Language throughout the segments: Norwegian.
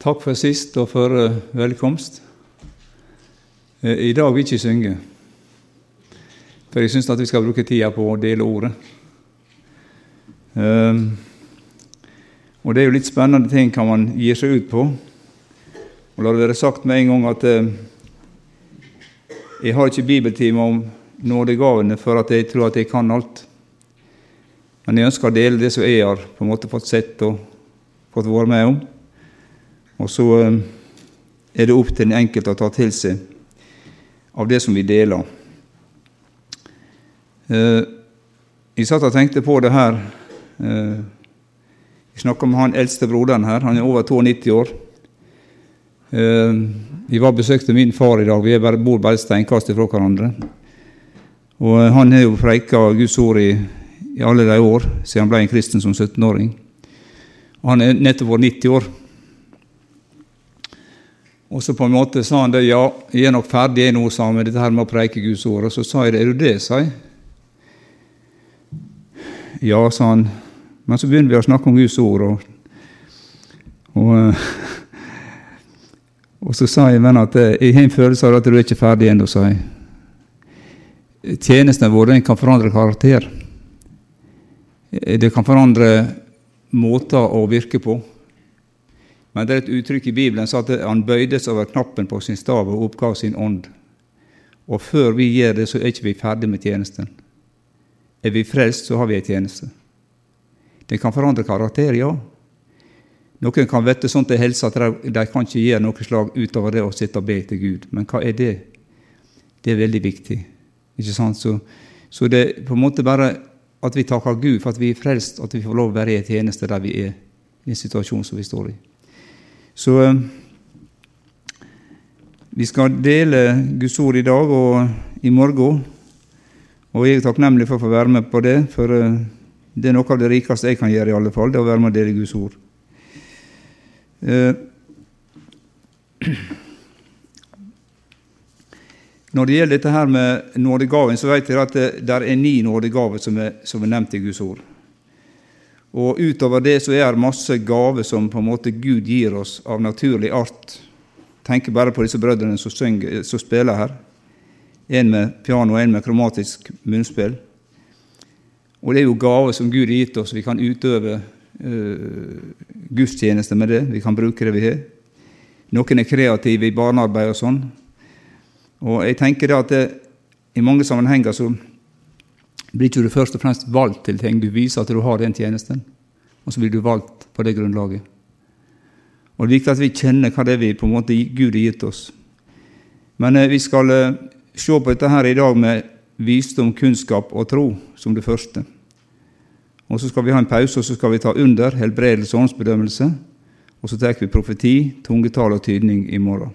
Takk for sist og for uh, velkomst. Uh, I dag vil jeg ikke synge, for jeg syns at vi skal bruke tida på å dele ordet. Uh, og det er jo litt spennende ting kan man gi seg ut på. Og La det være sagt med en gang at jeg har ikke bibeltime om nådegavene for at jeg tror at jeg kan alt. Men jeg ønsker å dele det som jeg har på en måte fått sett og fått være med om. Og så eh, er det opp til den enkelte å ta til seg av det som vi deler. Eh, jeg satt og tenkte på det her. Eh, jeg snakka med han eldste broderen her. Han er over 92 år. Vi var besøkte min far i dag. Vi bare, bor bare et steinkast fra hverandre. Og Han har jo preika Guds ord i, i alle de år siden han ble en kristen som 17-åring. Han er nettopp vært 90 år. Og så på en måte sa han det, ja, jeg er nok ferdig nå, sa han, med dette her med å preike Guds ord. Og så sa jeg det, er du det, sa jeg. Ja, sa han. Men så begynner vi å snakke om Guds ord, og, og, eh, og så sa jeg men at eh, jeg har en følelse av at du er ikke ferdig ennå, sa jeg. Tjenestene våre kan forandre karakter. Det kan forandre måter å virke på. Men det er et uttrykk i Bibelen som at han bøydes over knappen på sin stav og oppgav sin ånd. Og før vi gjør det, så er ikke vi ferdig med tjenesten. Er vi frelst, så har vi en tjeneste. Den kan forandre karakter, ja. Noen kan vite sånn til helse at de kan ikke gjøre noe slag utover det å sitte og be til Gud. Men hva er det? Det er veldig viktig. Ikke sant? Så, så det er på en måte bare at vi takker Gud for at vi er frelst, at vi får lov å være i en tjeneste der vi er, i en situasjon som vi står i. Så eh, vi skal dele Guds ord i dag og i morgen. Og jeg er takknemlig for å få være med på det, for eh, det er noe av det rikeste jeg kan gjøre, i alle fall, det å være med og dele Guds ord. Eh, når det gjelder dette her med nådegaven, så vet dere at det er ni nådegaver som som er nevnt i Guds ord. Og utover det så er det masse gaver som på en måte Gud gir oss av naturlig art. Tenk bare på disse brødrene som, synger, som spiller her. En med piano og en med kromatisk munnspill. Og det er jo gaver som Gud har gitt oss. Vi kan utøve uh, gudstjeneste med det. Vi kan bruke det vi har. Noen er kreative i barnearbeid og sånn. Og jeg tenker det at det, i mange sammenhenger så blir ikke du først og fremst valgt til ting. Du viser at du har den tjenesten, og så blir du valgt på det grunnlaget. Og Det er viktig at vi kjenner hva det er vi på en måte Gud har gitt oss. Men eh, vi skal eh, se på dette her i dag med visdom, kunnskap og tro som det første. Og Så skal vi ha en pause, og så skal vi ta under helbredelse og åndsbedømmelse. Og så tar vi profeti, tungetall og tydning i morgen.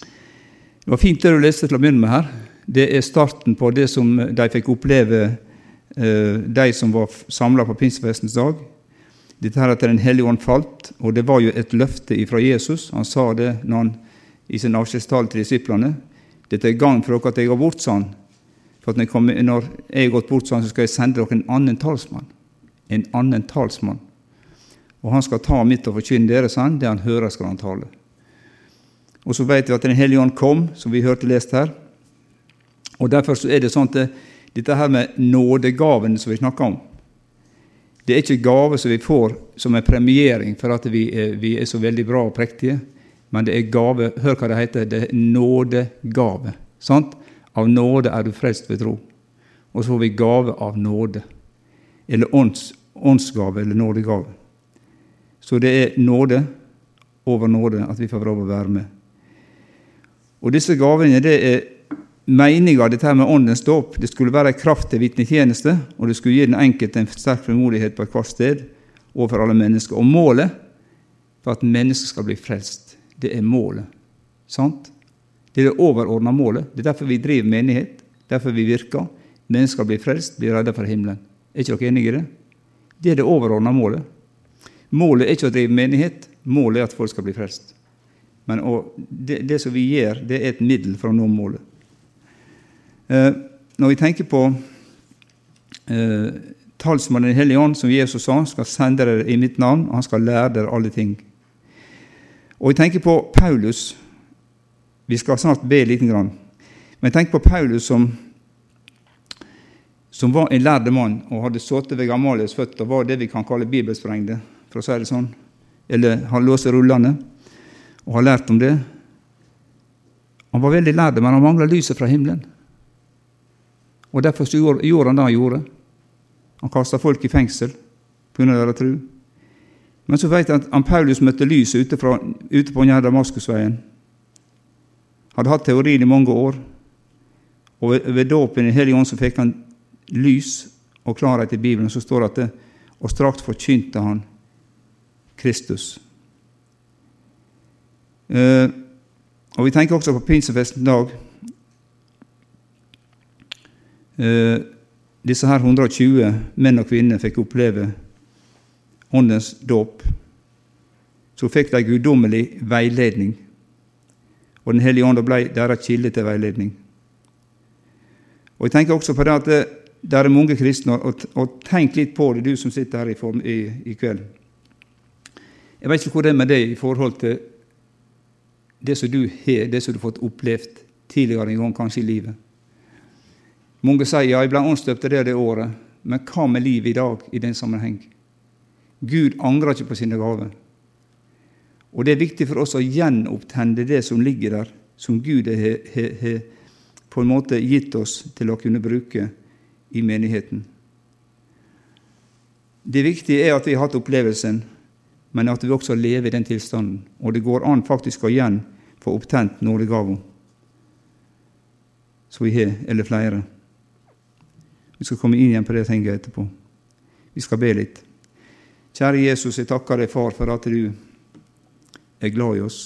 Det var fint det du leste til å begynne med her det er starten på det som de fikk oppleve, eh, de som var samla på pinsefestens dag. Dette her at Den hellige ånd falt, og det var jo et løfte fra Jesus. Han sa det når han, i sin avskjedstale til disiplene. Dette er gang for dere at jeg går bort, han. For at når jeg, har gått bort, han, så skal jeg sende dere en annen talsmann. En annen talsmann. Og han skal ta mitt og forkynne dere, sa han. Det han hører, skal han tale. Og så vet vi at Den hellige ånd kom, som vi hørte lest her. Og Derfor er det sånn at dette her med nådegaven som vi snakker om, det er ikke gave som vi får som en premiering for at vi er, vi er så veldig bra og prektige, men det er gave Hør hva det heter. Det er nådegave. Sant? Av nåde er du frelst ved tro. Og så får vi gave av nåde. Eller ånds, åndsgave eller nådegave. Så det er nåde over nåde at vi får lov å være med. Og disse gavene det er meninga dette med åndens dåp. Det skulle være ei kraft til vitnetjeneste, og det skulle gi den enkelte en sterk frimodighet på ethvert sted overfor alle mennesker. Og målet for at mennesker skal bli frelst, det er målet. Sant? Det er det overordna målet. Det er derfor vi driver menighet, derfor vi virker. Mennesker blir frelst, blir redda for himmelen. Er ikke dere enige i det? Det er det overordna målet. Målet er ikke å drive menighet, målet er at folk skal bli frelst. Men det, det som vi gjør, det er et middel for å nå målet. Eh, når vi tenker på eh, talsmannen Den hellige ånd, som Jesus sa, skal sende dere i mitt navn, og han skal lære dere alle ting. Og jeg tenker på Paulus. Vi skal snart be lite grann. Men tenk på Paulus som, som var en lærde mann og hadde sittet ved Gamalias føtter, var det vi kan kalle bibelsprengde, for å si det sånn. Eller har låst rullene og har lært om det. Han var veldig lærd, men han mangla lyset fra himmelen. Og Derfor gjorde han det han gjorde. Han kasta folk i fengsel pga. deres tro. Men så vet han at Paulus møtte lyset ute, fra, ute på Damaskusveien. Hadde hatt teorien i mange år. Og ved, ved dåpen i Hellig Ånd så fikk han lys og klarhet i Bibelen. Så står det at det, og straks forkynte han Kristus. Uh, og Vi tenker også på pinsefesten dag. Uh, disse her 120 menn og kvinner fikk oppleve Åndens dåp. Så fikk de guddommelig veiledning, og Den hellige ånd ble deres kilde til veiledning. Og Jeg tenker også på det at det, det er mange kristne, og, og, tenk litt på det, du som sitter her i, form, i, i kveld. Jeg vet ikke hvor det er med det i forhold til det som du har, det som du har fått opplevd tidligere en gang, kanskje i livet. Mange sier ja, jeg ble åndsdøpt det det året, men hva med livet i dag i den sammenheng? Gud angrer ikke på sine gaver. Og det er viktig for oss å gjenopptenne det som ligger der, som Gud har på en måte gitt oss til å kunne bruke i menigheten. Det viktige er at vi har hatt opplevelsen, men at vi også lever i den tilstanden. Og det går an faktisk å igjen få opptent nådegava som vi har, eller flere. Vi skal komme inn igjen på det tinget etterpå. Vi skal be litt. Kjære Jesus, jeg takker deg, far, for at du er glad i oss.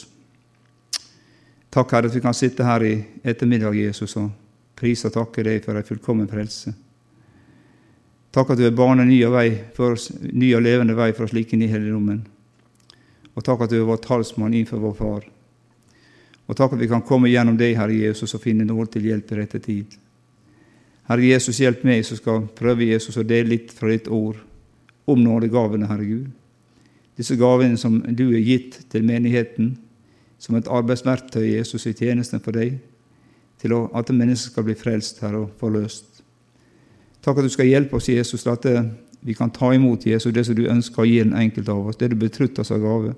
Takk, Herre, at vi kan sitte her i ettermiddag, Jesus, og prise og takke deg for ei fullkommen frelse. Takk at du er banet ny, ny og levende vei for oss like inn i helligdommen. Og takk at du er vår talsmann innenfor vår Far. Og takk at vi kan komme gjennom deg, Herre Jesus, og finne nåde til hjelp i rette tid. Herre Jesus, hjelp meg som skal prøve Jesus å dele litt fra ditt ord om nådegavene, Herre Gud. Disse gavene som du har gitt til menigheten som et arbeidsverktøy Jesus i tjenesten for deg, til at mennesker skal bli frelst her og forløst. Takk at du skal hjelpe oss, Jesus, til at vi kan ta imot Jesus, det som du ønsker å gi den enkelte av oss, det du betrutter oss av gave.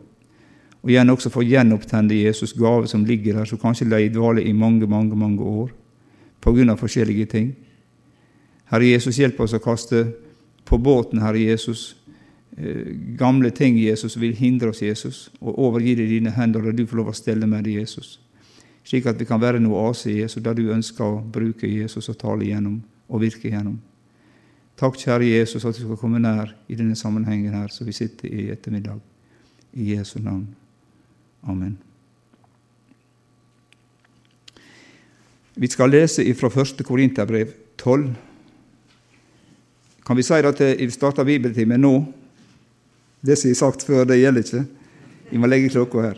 Og igjen også få gjenopptenne Jesus' gave som ligger der, som kanskje i dvale i mange, mange, mange år på grunn av forskjellige ting. Herre Jesus, hjelp oss å kaste på båten, Herre Jesus, eh, gamle ting Jesus vil hindre oss, Jesus, og overgi det i dine hender, og du får lov å stelle med det, Jesus. Slik at vi kan være noe i Jesus, der du ønsker å bruke Jesus og tale igjennom og virke igjennom. Takk, kjære Jesus, at du skal komme nær i denne sammenhengen her, så vi sitter i ettermiddag. I Jesu navn. Amen. Vi skal lese fra 1. Korinterbrev 12. Kan vi si at vi starter bibeltimen nå? Det som jeg har sagt før, det gjelder ikke. Vi må legge klokka her.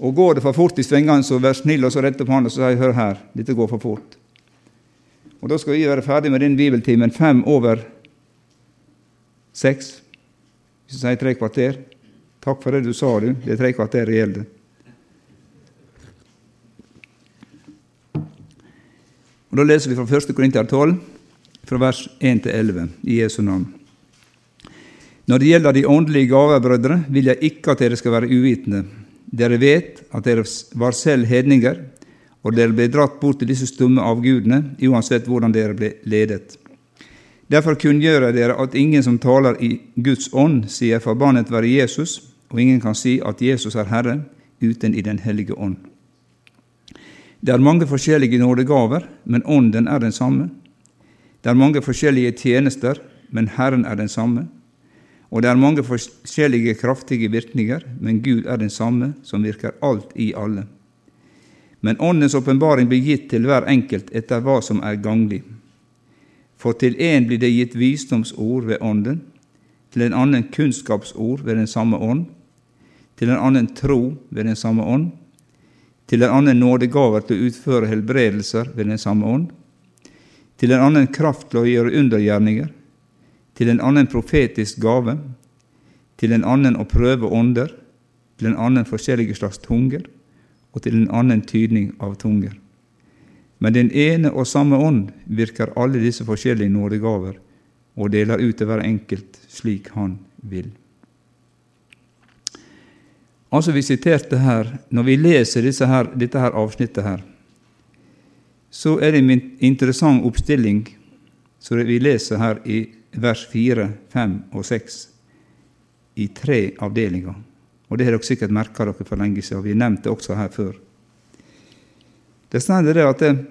Og går det for fort i svingene, så vær snill og så rett opp hånda og si hør her, dette går for fort. Og Da skal vi være ferdig med den bibeltimen fem over seks. Hvis du sier tre kvarter. Takk for det du sa, du. Det er tre kvarter det gjelder. Og Da leser vi fra 1. Korinter 12, fra vers 1 til 11, i Jesu navn. Når det gjelder de åndelige gaver, brødre, vil jeg ikke at dere skal være uvitende. Dere vet at dere var selv hedninger, og dere ble dratt bort til disse stumme avgudene, uansett hvordan dere ble ledet. Derfor kunngjør jeg dere at ingen som taler i Guds ånd, sier forbannet være Jesus, og ingen kan si at Jesus er Herre, uten i Den hellige ånd. Det er mange forskjellige nådegaver, men Ånden er den samme. Det er mange forskjellige tjenester, men Herren er den samme. Og det er mange forskjellige kraftige virkninger, men Gud er den samme, som virker alt i alle. Men Åndens åpenbaring blir gitt til hver enkelt etter hva som er ganglig. For til én blir det gitt visdomsord ved Ånden, til en annen kunnskapsord ved den samme ånd, til en annen tro ved den samme ånd, til en annen nådegaver til å utføre helbredelser ved den samme ånd, til en annen kraft til å gjøre undergjerninger, til en annen profetisk gave, til en annen å prøve ånder, til en annen forskjellige slags tunger, og til en annen tydning av tunger. Men den ene og samme ånd virker alle disse forskjellige nådegaver og deler ut til hver enkelt slik han vil. Altså Vi siterte her Når vi leser her, dette her avsnittet her, så er det en interessant oppstilling som vi leser her i vers 4, 5 og 6 i tre avdelinger. Og Det har dere sikkert merka dere for lenge siden. og Vi har nevnt det også her før. Det står det at det,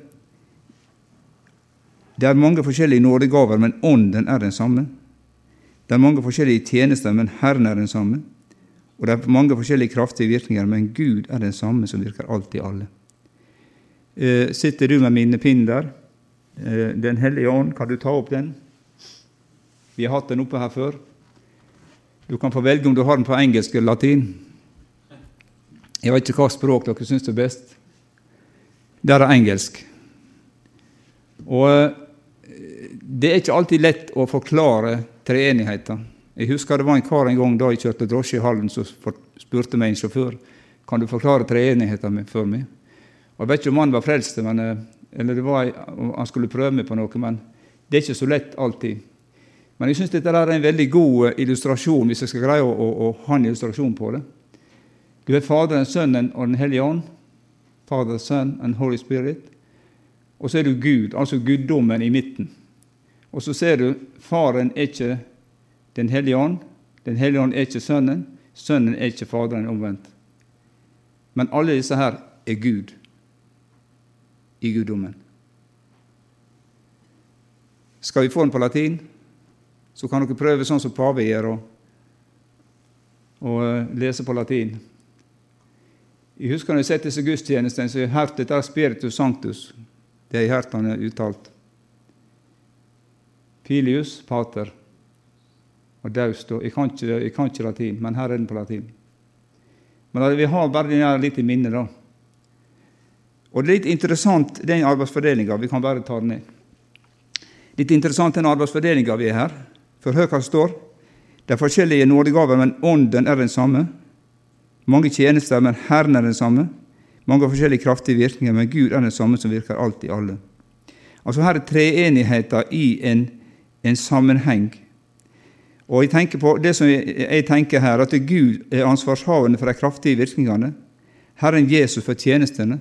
det er mange forskjellige nådegaver, men Ånden er den samme. Det er mange forskjellige tjenester, men Herren er den samme. Og det er mange forskjellige kraftige virkninger, men Gud er den samme som virker alt i alle. Eh, sitter du med minnepinnen der? Eh, den hellige ånd, kan du ta opp den? Vi har hatt den oppe her før. Du kan få velge om du har den på engelsk eller latin. Jeg vet ikke hva språk dere syns er best. Det er engelsk. Og eh, det er ikke alltid lett å forklare treenigheten. Jeg husker det var en kar en gang da jeg kjørte drosje i Hallen, som spurte meg en sjåfør kan du forklare treenigheten for meg. Og Jeg vet ikke om han var frelst, men, eh, eller var, han skulle prøve meg på noe, men det er ikke så lett alltid. Men jeg syns dette er en veldig god eh, illustrasjon, hvis jeg skal greie å, å, å ha en illustrasjon på det. Du er Faderen, Sønnen og Den hellige ånd. Father, Son and Holy Spirit. Og så er du Gud, altså guddommen i midten. Og så ser du Faren er ikke Den hellige ånd. Den hellige ånd er ikke Sønnen. Sønnen er ikke Faderen omvendt. Men alle disse her er Gud i guddommen. Skal vi få den på latin, så kan dere prøve sånn som pave gjør, og eh, lese på latin. Jeg husker når jeg satt disse gudstjenestene, så jeg hørte hørt dette Spiritus Sanctus. Det har jeg hørt han uttalt. Filius pater og daust. Jeg jeg kan ikke latin, men her er den på latin. Men vi har bare den litt i minnet, da. Og det er litt interessant, den arbeidsfordelinga. Vi kan bare ta den ned. Litt interessant den arbeidsfordelinga vi er her. For hør hva det står. Det er forskjellige nådegaver, men ånden er den samme. Mange tjenester, men Herren er den samme. Mange forskjellige kraftige virkninger, men Gud er den samme som virker alltid alle. Altså Her er treenigheten i en, en sammenheng. Og jeg tenker på det som jeg, tenker her, at Gud er ansvarshavende for de kraftige virkningene. Herren Jesus for tjenestene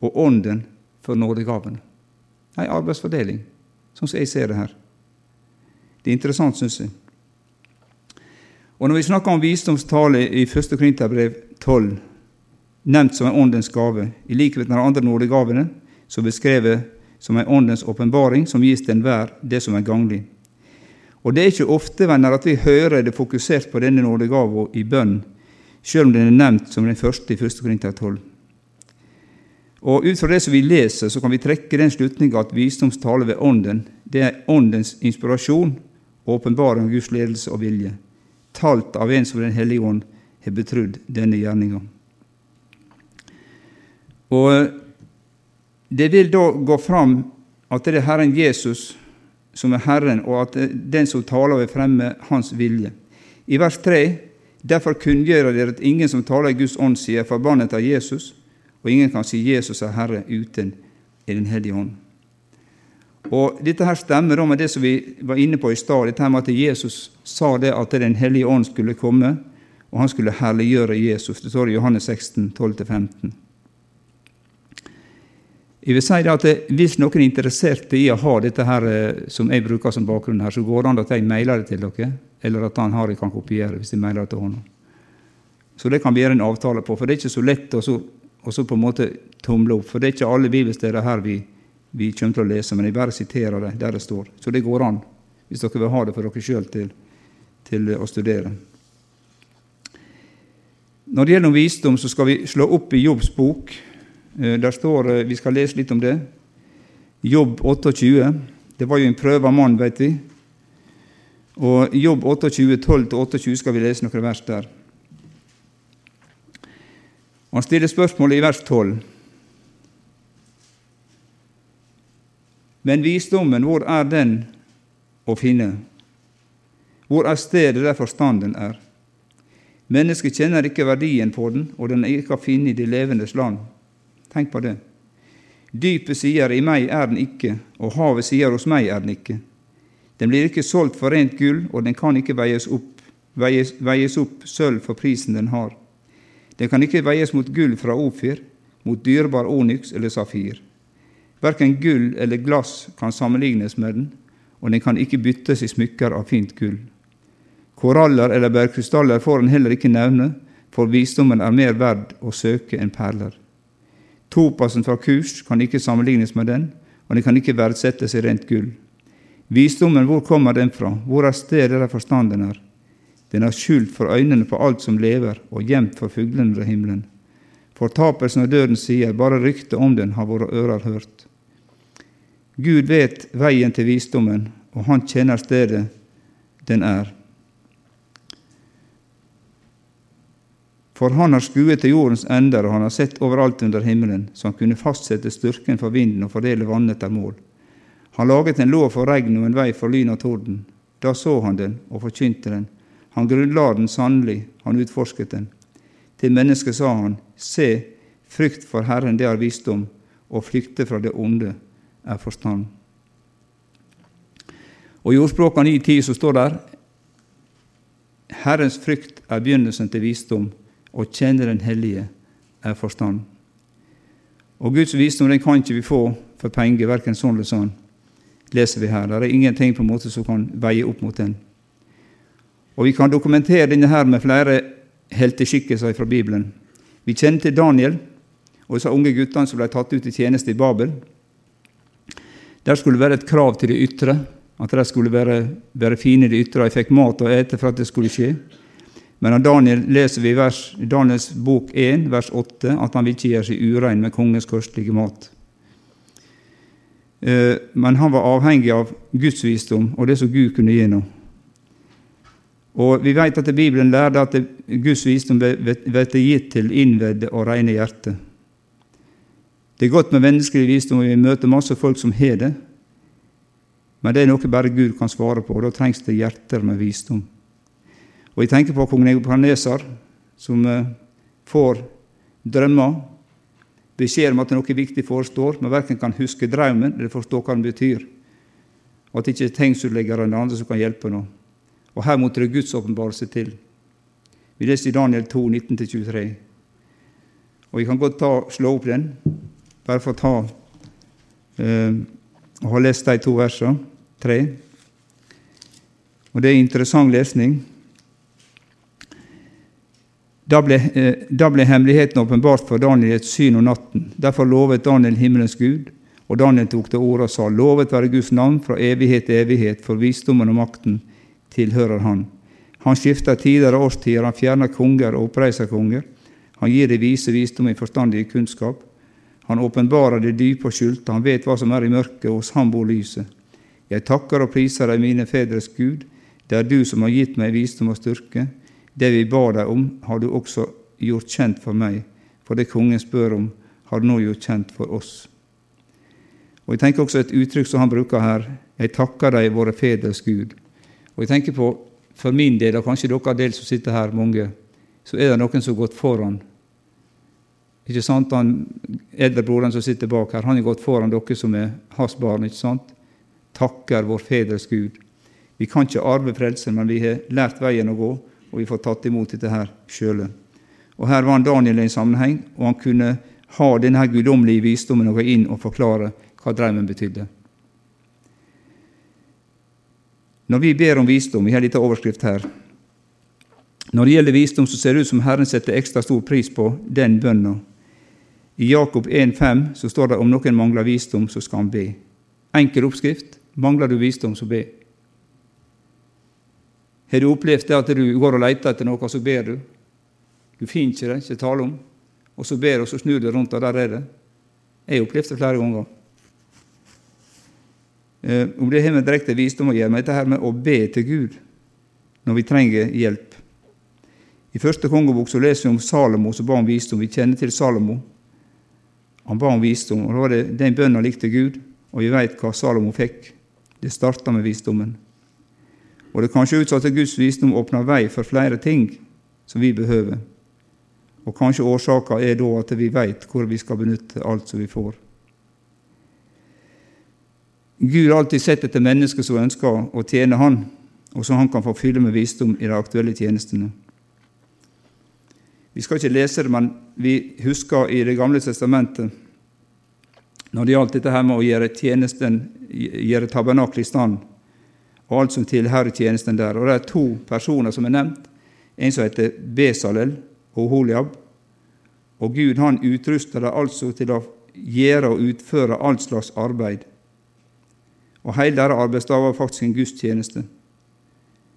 og Ånden for nådegavene. Ei arbeidsfordeling, sånn som jeg ser det her. Det er interessant, syns jeg. Og Når vi snakker om visdomstale i 1. Korinterbrev 12, nevnt som en åndens gave, i likhet med de andre nådegavene, som beskrevet som en åndens åpenbaring som gis til enhver det som er ganglig. Og Det er ikke ofte venner, at vi hører det fokusert på denne nådegava i bønn, selv om den er nevnt som den første i 1. Korinter 12. Og Ut fra det som vi leser, så kan vi trekke den slutninga at visdomstale ved Ånden det er Åndens inspirasjon og åpenbaring av Guds ledelse og vilje, talt av en som Den hellige ånd har betrodd denne gjerninga. Og Det vil da gå fram at det er Herren Jesus som er Herren, og at den som taler, vil fremme Hans vilje. I vers 3.: Derfor kunngjør dere at ingen som taler i Guds ånd, sier forbannet av Jesus, og ingen kan si Jesus er Herre uten i Den hellige ånd. Og Dette her stemmer med det som vi var inne på i stad, med at Jesus sa det at Den hellige ånd skulle komme, og han skulle herliggjøre Jesus. Det står i Johannes 16, 12-15. Jeg vil si at Hvis noen er interessert i å ha dette her eh, som jeg bruker som bakgrunn, her, så går det an at jeg mailer det til dere, eller at han har jeg kan kopiere hvis jeg mailer det til ham. Så det kan vi gjøre en avtale på, for det er ikke så lett å og så på en måte tomle opp. For det er ikke alle bibelsteder her vi, vi kommer til å lese, men jeg bare siterer det der det står. Så det går an, hvis dere vil ha det for dere sjøl til, til, å studere. Når det gjelder visdom, så skal vi slå opp i Jobbs bok. Eh, der står, eh, Vi skal lese litt om det. Jobb 28. Det var jo en prøva mann, vet vi. Og Jobb 28, 12-28 skal vi lese noen vers der. Han stiller spørsmålet i vers 12. Men visdommen, hvor er den å finne? Hvor er stedet der forstanden er? Mennesket kjenner ikke verdien på den, og den er ikke å finne i de levendes land. Tenk på det. Dypet sier 'i meg er den ikke', og havet sier 'hos meg er den ikke'. Den blir ikke solgt for rent gull, og den kan ikke veies opp, veies, veies opp sølv for prisen den har. Den kan ikke veies mot gull fra Ofir, mot dyrebar onyx eller safir. Verken gull eller glass kan sammenlignes med den, og den kan ikke byttes i smykker av fint gull. Koraller eller bergkrystaller får en heller ikke nevne, for visdommen er mer verd å søke enn perler. Topasen fra kurs kan ikke sammenlignes med den, og den kan ikke verdsettes i rent gull. Visdommen, hvor kommer den fra? Hvor er stedet der forstanden er? Den er skjult for øynene på alt som lever, og gjemt for fuglene under himmelen. Fortapelsen og døden sier, bare ryktet om den har våre ører hørt. Gud vet veien til visdommen, og han kjenner stedet den er. For han har skuet til jordens ender, og han har sett overalt under himmelen, så han kunne fastsette styrken for vinden og fordele vann etter mål. Han laget en lov for regn og en vei for lyn og torden. Da så han den og forkynte den. Han grunnla den sannelig, han utforsket den. Til mennesket sa han, Se, frykt for Herren, det er visdom, og flykte fra det onde er forstand. Og I ordspråka 9.10 så står der Herrens frykt er begynnelsen til visdom, og kjenne den hellige er forstand. Og Guds visdom den kan ikke vi få for penger, verken sånn eller sånn, leser vi her. Det er ingenting på en måte som kan veie opp mot den. Og Vi kan dokumentere denne her med flere helteskikkelser fra Bibelen. Vi kjenner til Daniel og disse unge guttene som ble tatt ut i tjeneste i Babel. Der skulle det være et krav til de ytre, at de skulle være, være fine i det ytre. De fikk mat og ete for at det skulle skje. Men av Daniel leser vi i Daniels bok 1, vers 8, at han vil ikke gjøre seg urein med kongens kostelige mat. Eh, men han var avhengig av Guds visdom og det som Gud kunne gi ham. Og Vi vet at Bibelen lærte at Guds visdom blir gitt til innvedde og rene hjerte. Det er godt med menneskelig visdom, og vi møter masse folk som har det. Men det er noe bare Gud kan svare på, og da trengs det hjerter med visdom. Og Jeg tenker på kong Nebukadnesar, som eh, får drømmer, beskjed om at noe viktig forestår, men verken kan huske drømmen eller forstå hva den betyr. Og at det ikke er tegnsutleggere eller andre som kan hjelpe noe. Og her måtte det Guds åpenbarelse til. Vi leser i Daniel 2, 19-23. Og vi kan godt ta, slå opp den, bare for å ta eh, og ha lest de to versene. Tre. Og det er interessant lesning. Da ble, eh, da ble hemmeligheten åpenbart for Daniel i et syn om natten. Derfor lovet Daniel himmelens Gud, og Daniel tok til orde og sa:" Lovet være Guds navn fra evighet til evighet, for visdommen og makten tilhører Han. Han skifter tider og årstider, han fjerner konger og oppreiser konger. Han gir de vise visdom i forstandig kunnskap. Han åpenbarer det dype og skjulte, han vet hva som er i mørket, og hos ham bor lyset. Jeg takker og priser deg, mine fedres Gud, det er du som har gitt meg visdom og styrke. Det vi ba deg om, har du også gjort kjent for meg, for det kongen spør om, har du nå gjort kjent for oss. Og Jeg tenker også et uttrykk som han bruker her, jeg takker deg, våre fedres Gud. Og jeg tenker på, For min del, og kanskje dere del som sitter her, mange, så er det noen som har gått foran. Ikke sant? Han eldrebroren som sitter bak her, han har gått foran dere som er hans barn. ikke sant? Takker vår fedres Gud. Vi kan ikke arve frelsen, men vi har lært veien å gå, og vi får tatt imot dette her sjøle. Og Her var han Daniel i en sammenheng, og han kunne ha denne guddommelige visdommen og gå inn og forklare hva drømmen betydde. Når vi ber om visdom, vi har litt overskrift her Når det gjelder visdom, så ser det ut som Herren setter ekstra stor pris på den bønna. I Jakob 1,5 så står det om noen mangler visdom, så skal han be. Enkel oppskrift. Mangler du visdom, så be. Har du opplevd det at du går og leter etter noe, og så ber du? Du finner ikke det, ikke tale om. Og så ber du, og så snur du rundt, og der er det. Jeg har opplevd det flere ganger. Eh, om det har med direkte visdom å gjøre, men dette her med å be til Gud når vi trenger hjelp. I første kongebok så leser vi om Salomo som ba om visdom. Vi kjenner til Salomo. Han ba om visdom, og da var det den bønnen likte Gud, og vi vet hva Salomo fikk. Det starta med visdommen. Og det kan se ut som at Guds visdom åpner vei for flere ting som vi behøver. Og kanskje årsaka er da at vi veit hvor vi skal benytte alt som vi får. Gud har alltid sett etter mennesker som ønsker å tjene Han, og som Han kan få fylle med visdom i de aktuelle tjenestene. Vi skal ikke lese det, men vi husker i Det gamle testamentet når det gjaldt dette her med å gjøre tjenesten, gjøre tabernaklet i stand, og alt som tilhører tjenesten der. Og Det er to personer som er nevnt. En som heter Besalel og Holiab. Og Gud han utruster dem altså til å gjøre og utføre alt slags arbeid. Og hele deres arbeidsdag var faktisk en gudstjeneste.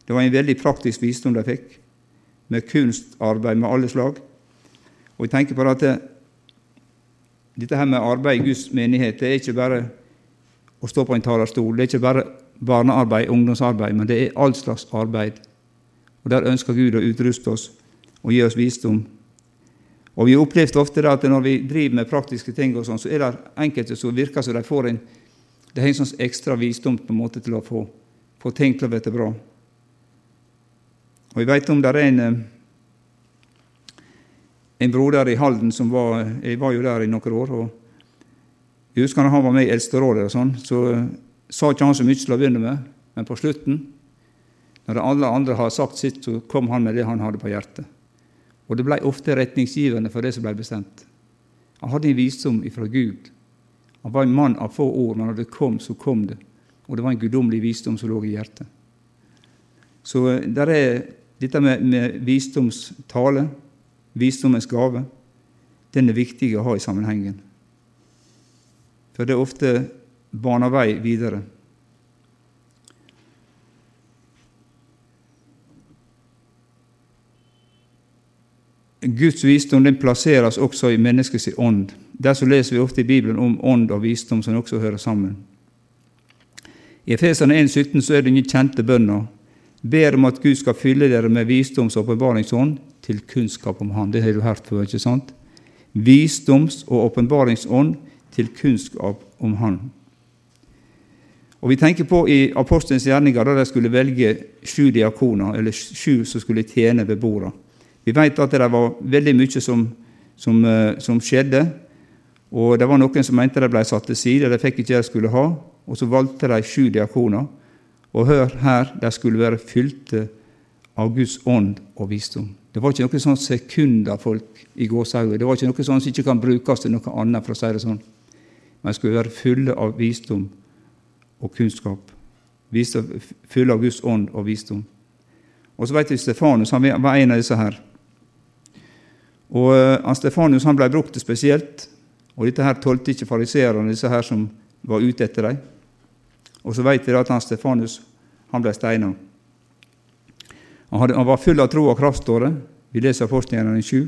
Det var en veldig praktisk visdom de fikk, med kunstarbeid med alle slag. Og jeg tenker på at det, dette her med arbeid i Guds menighet det er ikke bare å stå på en talerstol, det er ikke bare barnearbeid, ungdomsarbeid, men det er all slags arbeid. Og Der ønsker Gud å utruste oss og gi oss visdom. Og Vi har opplevd ofte at når vi driver med praktiske ting, og sånn, så er det enkelte som virker som de får en det har en sånn ekstra visdom på en måte til å få, få ting til å bli bra. Og Jeg vet om det er en, eh, en broder i Halden som var Jeg var jo der i noen år. og Jeg husker han var med i Eldsterådet, og sånn, så eh, sa ikke han så mye til å begynne med, men på slutten, når alle andre har sagt sitt, så kom han med det han hadde på hjertet. Og det ble ofte retningsgivende for det som ble bestemt. Han hadde en visdom ifra Gud han var en mann av få ord, men når det kom, så kom det. Og det var en guddommelig visdom som lå i hjertet. Så eh, der er dette med, med visdomstale, visdommens gave, den er viktig å ha i sammenhengen. For det er ofte baner vei videre. Guds visdom den plasseres også i menneskets ånd. Derfor leser vi ofte i Bibelen om ånd og visdom som også hører sammen. I Efeserne 1,17 så er det ingen kjente bønner. Ber om at Gud skal fylle dere med visdoms- og åpenbaringsånd til kunnskap om Han. Det har du hørt før, ikke sant? Visdoms- og åpenbaringsånd til kunnskap om Han. Og Vi tenker på i apostelens gjerninger da de skulle velge sju diakoner, eller sju som skulle tjene ved bordet. Vi vet at det var veldig mye som, som, eh, som skjedde og det var noen som mente de ble satt til side, de fikk ikke det de skulle ha. Og så valgte de sju diakoner. Og hør her, de skulle være fylte av Guds ånd og visdom. Det var ikke noe sånn sekunder folk i gåsehauget. Det var ikke noe sånn som ikke kan brukes til noe annet, for å si det sånn. Men de skulle være fulle av visdom og kunnskap. Fulle av Guds ånd og visdom. Og så vet vi Stefanus han var en av disse her. Og han Stefanus han ble brukt spesielt og dette her tålte ikke fariseerne, disse her som var ute etter dem. Og så vet vi at han Stefanus han ble steina. Han, han, var full av tro og kraft. Vi leser Apostelgjerningen 7.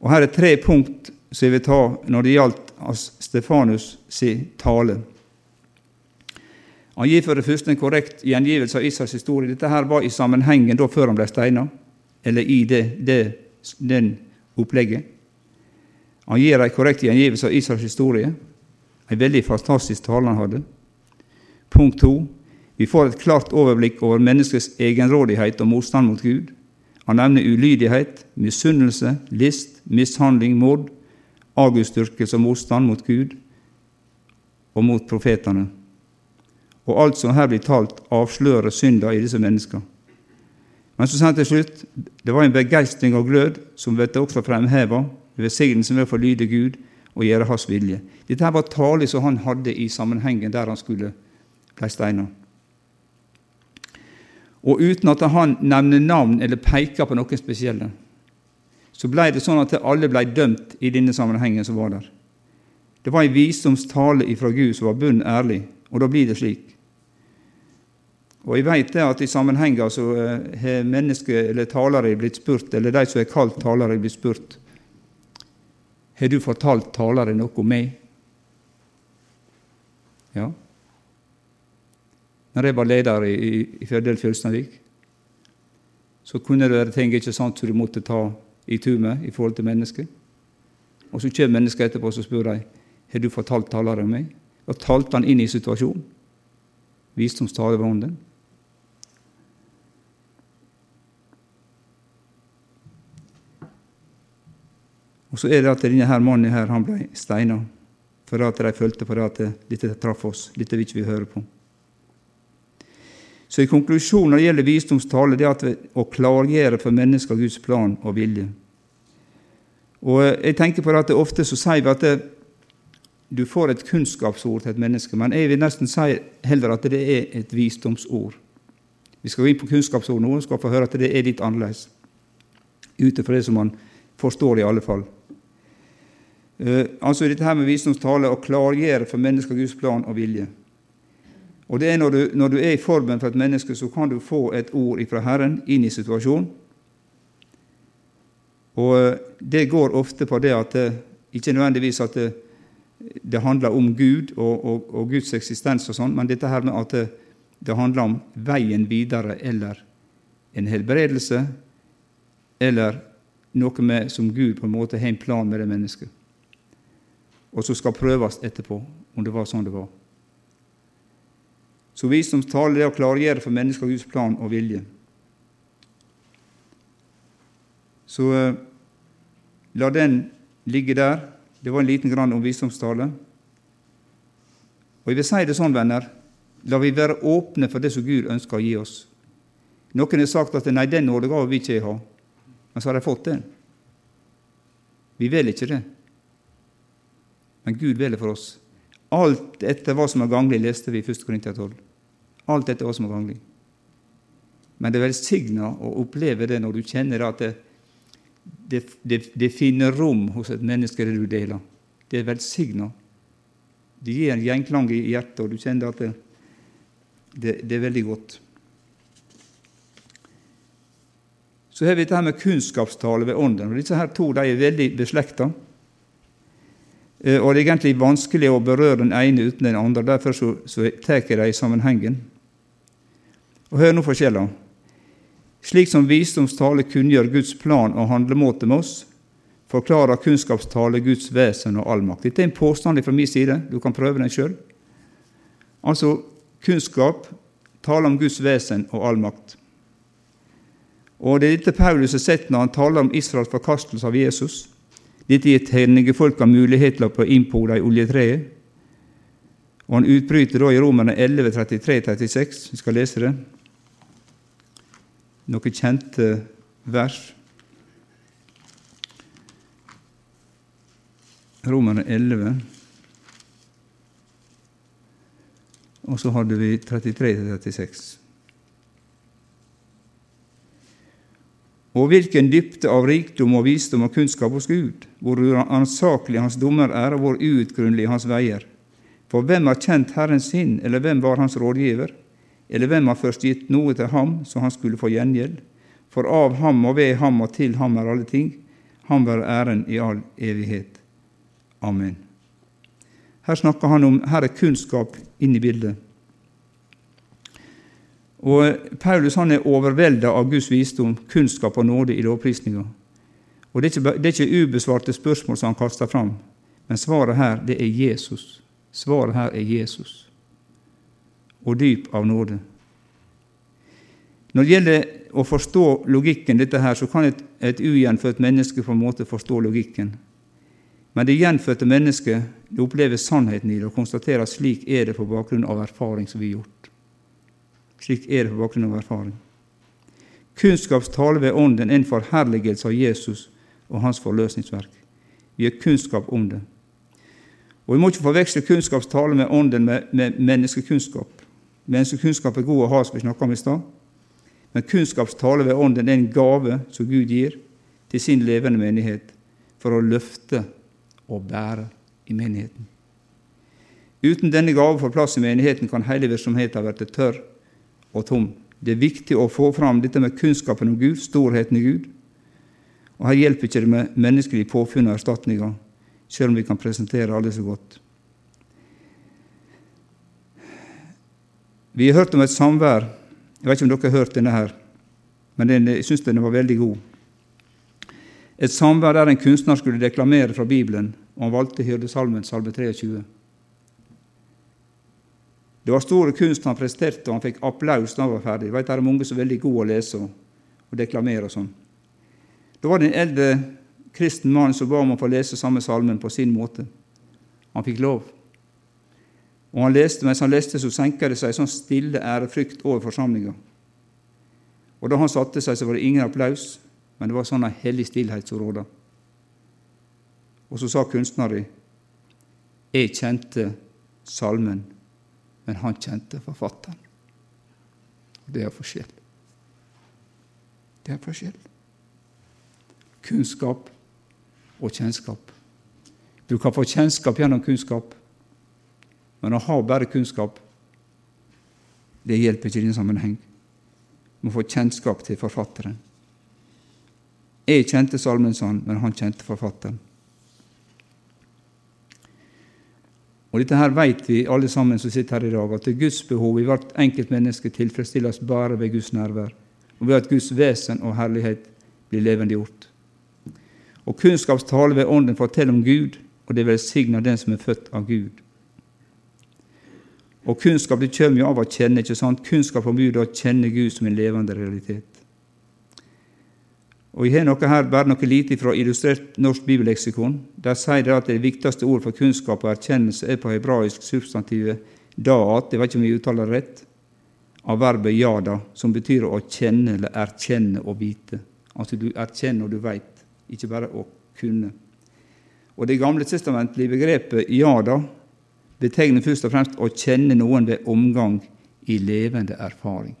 Og her er tre punkt som jeg vil ta når det gjaldt Stefanus sin tale. Han gir for det første en korrekt gjengivelse av Israels historie. Dette her var i sammenhengen da før han ble steina, eller i det, det, den opplegget. Han gir en korrekt gjengivelse av Israels historie. En veldig fantastisk tale han hadde. Punkt to. Vi får et klart overblikk over menneskets egenrådighet og motstand mot Gud. Han nevner ulydighet, misunnelse, list, mishandling, mord, avgudsdyrkelse og motstand mot Gud og mot profetene. Og alt som her blir talt, avslører synda i disse menneskene. Men så sier han til slutt det var en begeistring og glød som ble også fremheva velsignelsen ved å få lyde Gud og gjøre Hans vilje. Dette var tale som han hadde i sammenhengen der han skulle bli steina. Og uten at han nevner navn eller peker på noen spesielle, så ble det sånn at alle ble dømt i denne sammenhengen som var der. Det var en visdomstale ifra Gud som var bunn ærlig, og da blir det slik. Og jeg vet at i sammenhenger så eh, har mennesker eller talere blitt spurt, eller de som er kalt talere, blitt spurt har du fortalt talere noe om meg? Ja. Når jeg var leder i, i, i Fjørdal Fjølstadvik, så kunne det være ting ikke sant, som du måtte ta i tur med i forhold til mennesker. Og så kommer mennesker etterpå og spør de, har du fortalt talere om meg. Da talte han inn i situasjonen. Visdomstale var ånden. Og så er det at denne her mannen her, han ble steina for at de følte på det at dette traff oss, dette vil ikke vi høre på. Så i konklusjonen når det gjelder visdomstale, det er at vi, å klargjøre for mennesker Guds plan og vilje. Og jeg tenker på det at det ofte så sier vi at det, du får et kunnskapsord til et menneske, men jeg vil nesten si heller at det er et visdomsord. Vi skal gå inn på kunnskapsord nå og skal få høre at det er litt annerledes. Ut ifra det som man forstår, i alle fall. Uh, altså dette her med visdomstale å klargjøre for mennesker Guds plan og vilje. Og det er når du, når du er i formen for et menneske, så kan du få et ord fra Herren inn i situasjonen. Og uh, det går ofte på det at det, ikke nødvendigvis at det, det handler om Gud og, og, og, Guds eksistens og sånn, men dette her med at det, det handler om veien videre eller en helbredelse eller noe med, som Gud på en måte har en plan med det mennesket og som skal prøves etterpå om det var sånn det var. Så vi som taler, det å klargjøre for mennesker Guds plan og vilje. Så eh, la den ligge der. Det var en liten grann om visdomstale. Og jeg vil si det sånn, venner, la vi være åpne for det som Gud ønsker å gi oss. Noen har sagt at nei, den nådegava vil ikke jeg ha, men så har de fått den. Vi vil ikke det men Gud vil det for oss. Alt etter hva som er ganglig, leste vi i 1. Korintia 12. Alt etter hva som er ganglig. Men det er velsigna å oppleve det når du kjenner at det, det, det, det finner rom hos et menneske det du deler. Det er velsigna. Det gir en gjenklang i hjertet, og du kjenner at det, det, det er veldig godt. Så har vi dette med kunnskapstale ved Ånden. og Disse her to de er veldig beslekta. Eh, og det er egentlig vanskelig å berøre den ene uten den andre. Derfor så, så tar jeg dem i sammenhengen. Og Hør nå forskjellen. Slik som visdomstale kunngjør Guds plan og handlemåte med oss, forklarer kunnskapstale Guds vesen og allmakt. Dette er en påstand fra min side. Du kan prøve den sjøl. Altså, kunnskap taler om Guds vesen og allmakt. Og Det er dette Paulus har sett når han taler om Israels forkastelse av Jesus. Dette gir hedningefolka mulighet til å få innpoda i oljetreet. Og han utbryter da i Romerne 11, 33-36. Vi skal lese det. Noen kjente vers. Romerne 11. Og så hadde vi 33-36. Og hvilken dypte av rikdom og visdom og kunnskap hos Gud, hvor uransakelig Hans dommer er, og hvor uutgrunnelige Hans veier. For hvem har kjent Herren sin, eller hvem var Hans rådgiver? Eller hvem har først gitt noe til ham, så han skulle få gjengjeld? For av ham og ved ham og til ham er alle ting. Ham være æren i all evighet. Amen. Her snakker han om her er kunnskap inne i bildet. Og Paulus han er overvelda av Guds visdom, kunnskap og nåde i lovprisninga. Og det er, ikke, det er ikke ubesvarte spørsmål som han kaster fram, men svaret her det er Jesus. Svaret her er Jesus og dyp av nåde. Når det gjelder å forstå logikken, dette her, så kan et, et ugjenfødt menneske på en måte forstå logikken. Men det gjenfødte mennesket det opplever sannheten i det og konstaterer at slik er det på bakgrunn av erfaring som vi har gjort. Slik er det på bakgrunn av erfaring. Kunnskapstale ved Ånden er en forherligelse av Jesus og hans forløsningsverk. Vi har kunnskap om det. Og Vi må ikke forveksle kunnskapstale med Ånden med, med menneskekunnskap. Menneskekunnskap er god å ha, som vi snakka om i stad. Men kunnskapstale ved Ånden er en gave som Gud gir til sin levende menighet for å løfte og bære i menigheten. Uten denne gave for plass i menigheten kan hele virksomheten bli tørr og tom. Det er viktig å få fram dette med kunnskapen om Gud, storheten i Gud. Og Her hjelper ikke det med menneskelige påfunn og erstatninger, selv om vi kan presentere alle så godt. Vi har hørt om et samvær. Jeg vet ikke om dere har hørt denne her, men jeg syns den var veldig god. Et samvær der en kunstner skulle deklamere fra Bibelen, og han valgte hyrdesalmen, salme 23. Det var store kunst han presterte, og han fikk applaus da han var ferdig. Det er mange som er veldig gode å lese og deklamere og sånn. Da var det en eldre kristen mann som ba om å få lese samme salmen på sin måte. Han fikk lov. Og han leste, mens han leste, så senka det seg en sånn stille ærefrykt over forsamlinga. Og da han satte seg, så var det ingen applaus, men det var sånn en hellig stillhet som råda. Og så sa kunstneren Jeg kjente salmen, men han kjente forfatteren. Og Det er forskjell. Det er forskjell. Kunnskap og kjennskap. Du kan få kjennskap gjennom kunnskap, men å ha bare kunnskap, det hjelper ikke i din sammenheng. Må få kjennskap til forfatteren. Jeg kjente salmen sånn, men han kjente forfatteren. Og Dette her vet vi alle sammen som sitter her i dag, at Guds behov i hvert enkelt menneske tilfredsstilles bare ved Guds nærvær, og ved at Guds vesen og herlighet blir levendegjort. Og kunnskapstale ved Ånden forteller om Gud, og det velsigner den som er født av Gud. Og kunnskap det kommer jo av å kjenne, ikke sant? Kunnskap om Gud å kjenne Gud som en levende realitet. Og Jeg har noe her, bare noe lite fra illustrert norsk bibelleksikon. Der sier det at det viktigste ordet for kunnskap og erkjennelse er på hebraisk substantivet da'at, jeg vet ikke om jeg uttaler det rett, av verbet yada, som betyr å kjenne eller erkjenne og vite. Altså du erkjenner og du veit, ikke bare å kunne. Og Det gamle testamentlige begrepet yada betegner først og fremst å kjenne noen ved omgang i levende erfaring.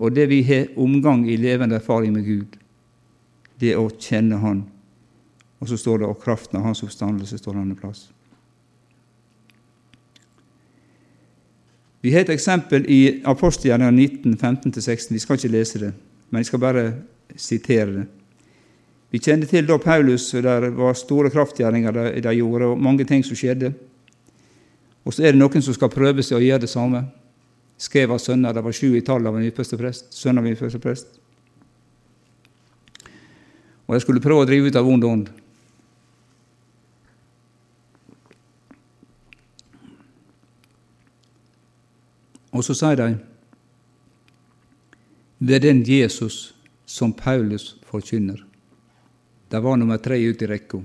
Og det vi har omgang i levende erfaring med Gud, det er å kjenne Han. Og så står det 'og kraften av Hans oppstandelse' står det plass. Vi har et eksempel i Apostelgjerningen 19, 15-16. Vi skal ikke lese det, men jeg skal bare sitere det. Vi kjenner til da Paulus, der var store kraftgjerninger de gjorde, og mange ting som skjedde. Og så er det noen som skal prøve seg å gjøre det samme. Skevas sønner, det var sju i tallet av en ypperste prest. Sønn av en prest og de skulle prøve å drive ut av vond ånd. Og så sier de ved den Jesus som Paulus forkynner. Det var nummer tre ute i rekka.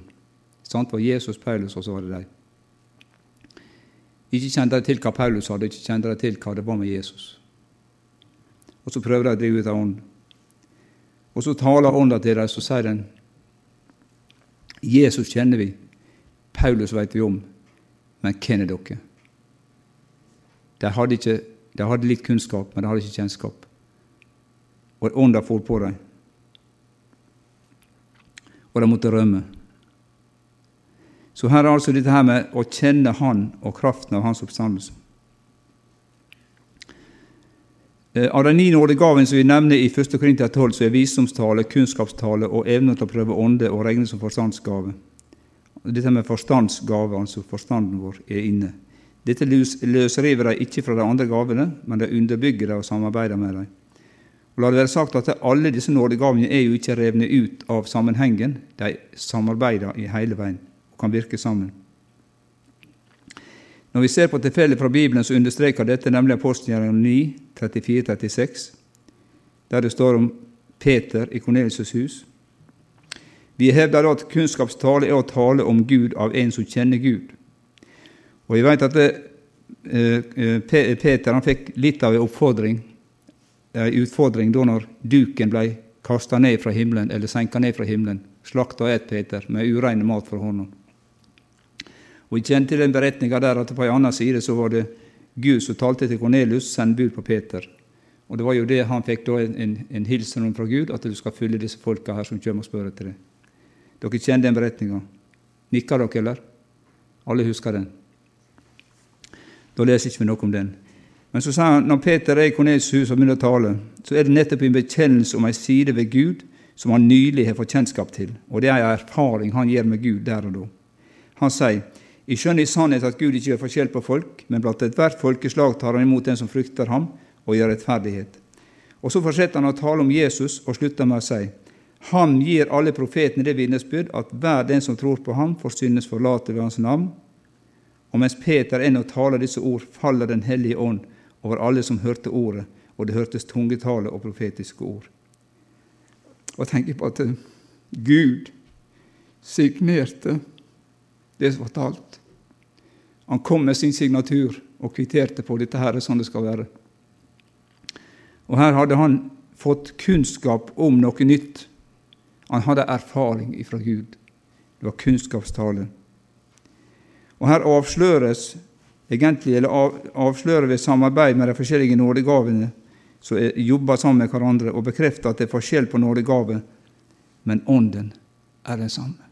Det var Jesus, Paulus, og så var det de. Ikke kjente de til hva Paulus hadde, ikke kjente de til hva det var med Jesus. Og så prøver de å drive ut av ånden. Og så taler Ånda til dem, så sier den Jesus kjenner vi, Paulus vet vi om, men hvem er dere? De hadde, ikke, de hadde litt kunnskap, men de hadde ikke kjennskap. Og Ånda for på dem. Og de måtte rømme. Så her er altså dette her med å kjenne Han og kraften av Hans oppstandelse. Eh, av de ni nådegavene som vi nevner i 1. Korintia 12, så er visdomstale, kunnskapstale og evne til å prøve ånde og regne som forstandsgave. Dette med forstandsgave, altså forstanden vår, er inne. Dette løsriver de ikke fra de andre gavene, men de underbygger dem og samarbeider med dem. Og La det være sagt at alle disse nådegavene er jo ikke revne ut av sammenhengen. De samarbeider i hele veien kan virke sammen. Når vi ser på tilfellet fra Bibelen, så understreker dette nemlig apostelgjerningen 9, 34-36, der det står om Peter i Kornelius' hus. Vi hevder da at kunnskapstale er å tale om Gud av en som kjenner Gud. Og vi vet at det, eh, eh, Peter han fikk litt av en oppfordring, en utfordring da når duken ble kasta ned fra himmelen, eller senka ned fra himmelen. Slakta et, Peter, med urein mat for hånda. Og Jeg kjente den beretninga der at på en annen side så var det Gud som talte til Kornelius, send bud på Peter. Og Det var jo det han fikk da en, en, en hilsen fra Gud, at du skal følge disse folka her som kommer og spør etter det. Dere kjenner den beretninga? Nikker dere, eller? Alle husker den? Da leser ikke vi noe om den. Men så sa han, når Peter er i Kornelius' hus og begynner å tale, så er det nettopp en bekjennelse om ei side ved Gud som han nylig har fått kjennskap til. Og det er en erfaring han gjør med Gud der og da. Han sier jeg skjønner i sannhet at Gud ikke gjør forskjell på folk, men blant ethvert folkeslag tar han imot den som frykter ham, og gjør rettferdighet. Og Så fortsetter han å tale om Jesus og slutter med å si Han gir alle profetene det vitnesbyrd at hver den som tror på ham, får syndes forlate ved hans navn. Og mens Peter ennå taler disse ord, faller Den hellige ånd over alle som hørte ordet, og det hørtes tungetale og profetiske ord. Og tenker på at Gud signerte det som var talt. Han kom med sin signatur og kvitterte på dette her sånn det skal være. Og her hadde han fått kunnskap om noe nytt. Han hadde erfaring ifra Gud. Det var kunnskapstale. Og her avsløres egentlig, eller avslører ved samarbeid med de forskjellige nådegavene som jobber sammen med hverandre, og bekrefter at det er forskjell på nådegaver, men ånden er den samme.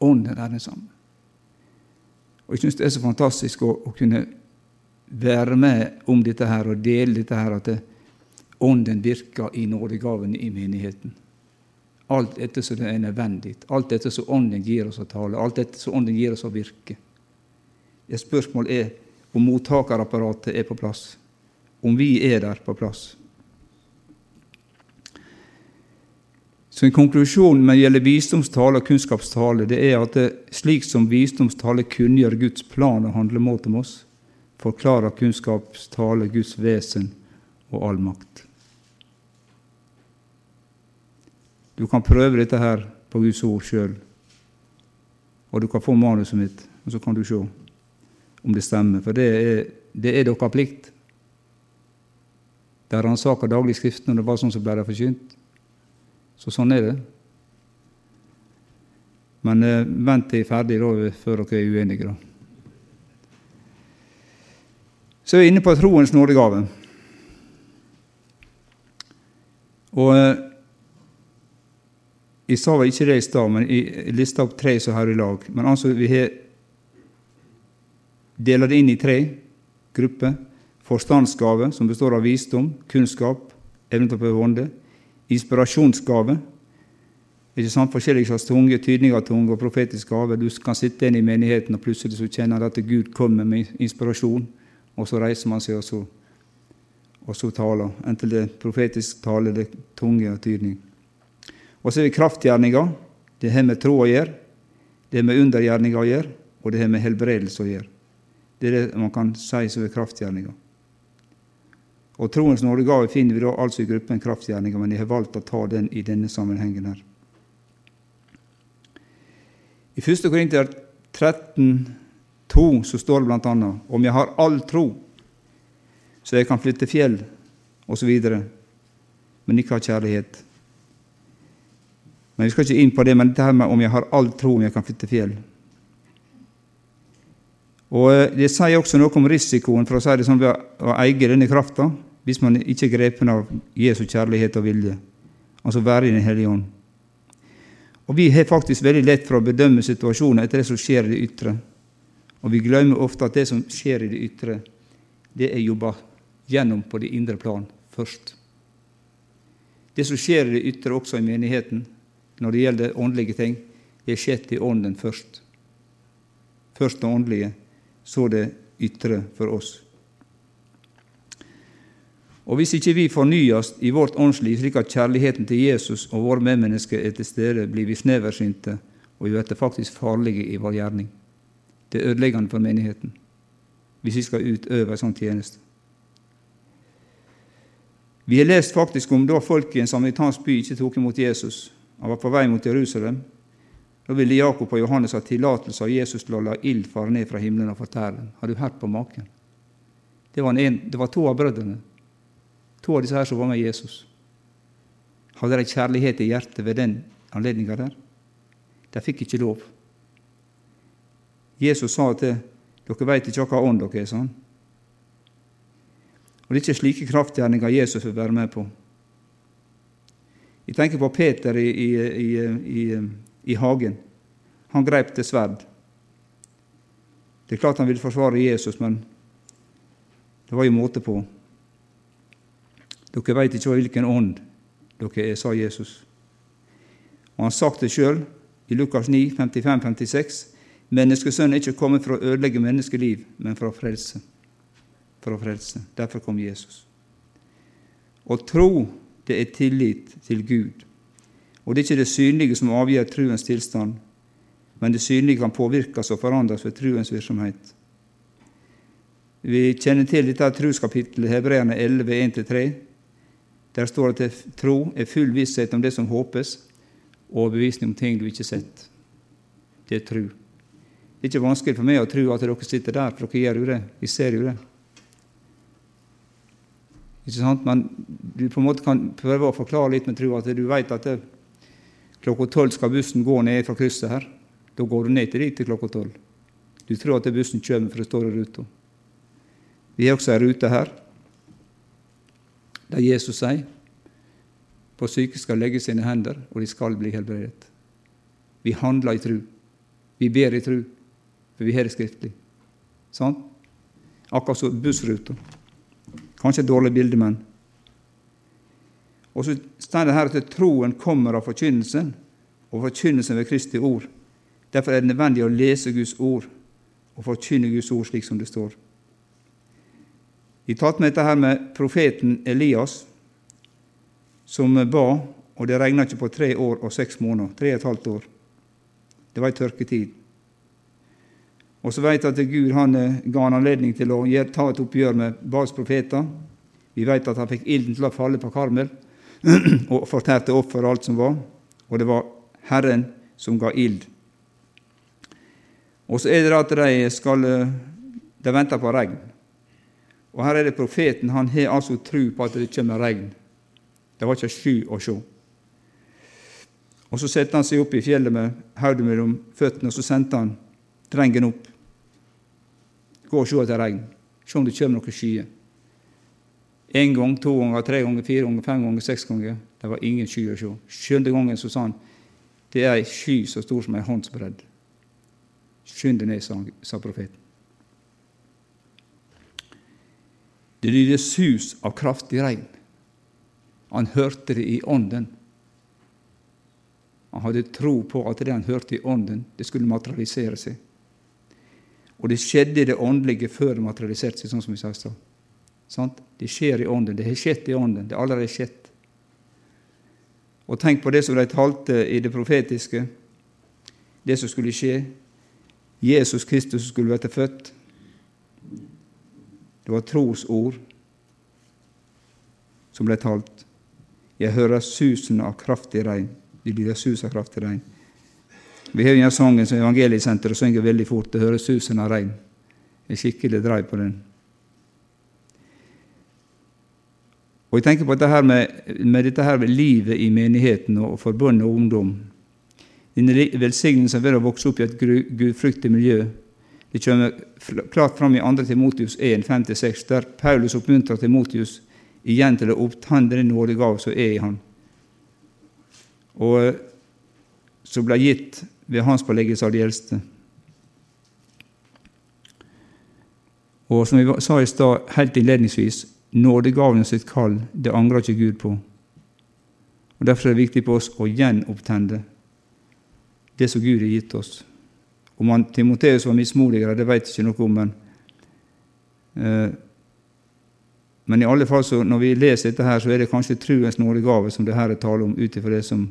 Ånden er den samme. Og Jeg syns det er så fantastisk å, å, kunne være med om dette her og dele dette her, at det, ånden virker i nådegavene i menigheten. Alt etter som det er nødvendig, alt etter som ånden gir oss å tale, alt etter som ånden gir oss å virke. Et spørsmål er om mottakerapparatet er på plass, om vi er der på plass. Så En konklusjon når det gjelder visdomstale og kunnskapstale, det er at det, slik som visdomstale kunngjør Guds plan og handlemåte med oss, forklarer kunnskapstale Guds vesen og all makt. Du kan prøve dette her på Guds ord sjøl, og du kan få manuset mitt, og så kan du se om det stemmer, for det er, det er deres plikt. De ransaker daglig Skriften, og det var sånn som ble det forkynt. Så sånn er det. Men eh, vent til jeg er ferdig da, før dere er uenige. da. Så er vi inne på troens nådegave. Og eh, Jeg sa vel ikke det i stad, men jeg lista opp tre som hører i lag. Men altså, vi har deler det inn i tre grupper. Forstandsgave, som består av visdom, kunnskap, evne til å prøve ånde. Inspirasjonsgave. Ikke sant? Forskjellige slags tunge, tydninger av tunge og profetisk gave. Du kan sitte inn i menigheten, og plutselig så kjenner du at Gud kommer med inspirasjon, og så reiser man seg, og så, og så taler. Enten det er profetisk tale, det er tunge og tydning. Og så er det kraftgjerninger. Det har med tro å gjøre, det har med undergjerninger å gjøre, og det har med helbredelse å gjøre. Det er det man kan si som er kraftgjerninger. Og Troens nådegave finner vi da altså i gruppen kraftgjerninger, men jeg har valgt å ta den i denne sammenhengen her. I 1. Korinter 13, 2, så står det bl.a.: Om jeg har all tro, så jeg kan flytte fjell, osv., men ikke har kjærlighet. Men Vi skal ikke inn på det, men dette her med om jeg har all tro, om jeg kan flytte fjell. Og eh, Det sier også noe om risikoen for å si det sånn ved å eie denne krafta, hvis man ikke er grepen av Jesu kjærlighet og vilje, altså være i Den hellige ånd. Og Vi har faktisk veldig lett for å bedømme situasjoner etter det som skjer i det ytre. Og vi glemmer ofte at det som skjer i det ytre, det er jobba gjennom på det indre plan først. Det som skjer i det ytre, også i menigheten, når det gjelder åndelige ting, det er skjedd i ånden først. Først det åndelige, så det ytre for oss. Og Hvis ikke vi fornyes i vårt åndsliv slik at kjærligheten til Jesus og våre medmennesker er til stede, blir vi sneversynte, og vi blir faktisk farlige i vår gjerning. Det er ødeleggende for menigheten hvis vi skal utøve en sånn tjeneste. Vi har lest faktisk om da folk i en samaritansk by ikke tok imot Jesus. Han var på vei mot Jerusalem. Da ville Jakob og Johannes ha tillatelse av Jesus til å la ild fare ned fra himmelen og fortære dem. Har du hørt på maken? Det var, en, det var, to av brødrene. To av disse her som var med Jesus. Hadde de kjærlighet i hjertet ved den anledninga der? De fikk ikke lov. Jesus sa til dere veit ikke hva ånd dere er, sånn. Og det er ikke slike kraftgjerninger Jesus vil være med på. Jeg tenker på Peter i, i, i, i hagen. Han greip til sverd. Det er klart han ville forsvare Jesus, men det var jo måte på. Dere veit ikke hvilken ånd dere er, sa Jesus. Og han sagt det sjøl i Lukas 9, 55-56. Menneskesønnen er ikke kommet for å ødelegge menneskeliv, men for å frelse. For å frelse. Derfor kom Jesus. Å tro, det er tillit til Gud. Og det er ikke det synlige som avgjør truens tilstand, men det synlige kan påvirkes og forandres ved truens virksomhet. Vi kjenner til dette truskapittelet, Hebreerne 11, 1-3. Der står det at tro er full visshet om det som håpes, og bevisning om ting du ikke har sett. det er tro. Det er ikke vanskelig for meg å tro at dere sitter der, for dere gjør jo det. Vi ser jo det. Ikke sant? Men du på en måte kan prøve å forklare litt med tro at du vet at det, klokka tolv skal bussen gå ned fra krysset her. Da går du ned til dit til klokka tolv. Du tror at bussen kommer, for det står i ruta. Vi har også ei rute her der Jesus sier på syke skal legge sine hender, og de skal bli helbredet. Vi handler i tru. Vi ber i tru, for vi har det skriftlig. Sånn? Akkurat som bussruta. Kanskje et dårlig bilde, men Og så står det her at troen kommer av forkynnelsen, og forkynnelsen ved Kristi ord. Derfor er det nødvendig å lese Guds ord og forkynne Guds ord slik som det står. Vi tatt med dette her med profeten Elias, som ba, og det regna ikke på tre år og seks måneder. Tre og et halvt år. Det var ei tørketid. Og så vi at Gud han eh, ga han anledning til å ta et oppgjør med Bals profeter. Vi vet at han fikk ilden til å falle på Karmel og fortærte offer og alt som var. Og det var Herren som ga ild. Og så er det at de skal eh, De venter på regn. Og her er det profeten. Han har altså tro på at det kommer regn. Det var ikke sky å se. Og Så satte han seg opp i fjellet med hodet mellom føttene, og så sendte han drengen opp. Gå og se etter regn. Se om det kommer noen skyer. En gang, to ganger, tre ganger, fire ganger, fem ganger, seks ganger. Det var ingen sky å se. Sjuende gangen så sa han det er ei sky så stor som ei håndsbredd. Skynd deg ned, sa profeten. Det lydde sus av kraftig regn. Han hørte det i ånden. Han hadde tro på at det han hørte i ånden, det skulle materialisere seg. Og det skjedde i det åndelige før det materialiserte seg, sånn som vi sa i stad. Det skjer i ånden. Det har skjedd i ånden. Det har allerede skjedd. Og tenk på det som de talte i det profetiske, det som skulle skje. Jesus Kristus skulle bli født. Det var trosord som ble talt. Jeg hører susen av kraftig regn. Det lyder sus av kraftig regn. Vi har en sangen som Evangeliesenteret synger veldig fort. Det høres susen av regn. En skikkelig dreiv på den. Og jeg tenker på dette her med, med dette her med livet i menigheten og forbundet og ungdom. Denne velsignelsen ved å vokse opp i et gudfryktig miljø det kommer klart fram i 2. Timotius 1, 5-6, der Paulus oppmuntrer Timotius igjen til å opptenne den nådegave som er i han, og som ble gitt ved hans påleggelse av de eldste. Og som vi sa i stad helt innledningsvis, nådegaven sitt kall, det angrer ikke Gud på. Og Derfor er det viktig på oss å gjenopptenne det som Gud har gitt oss. Om han, Timoteus var mismodigere, det vet jeg ikke noe om, men eh, men i alle fall så når vi leser dette, her, så er det kanskje truens nådegave som det her er tale om, ut ifra det som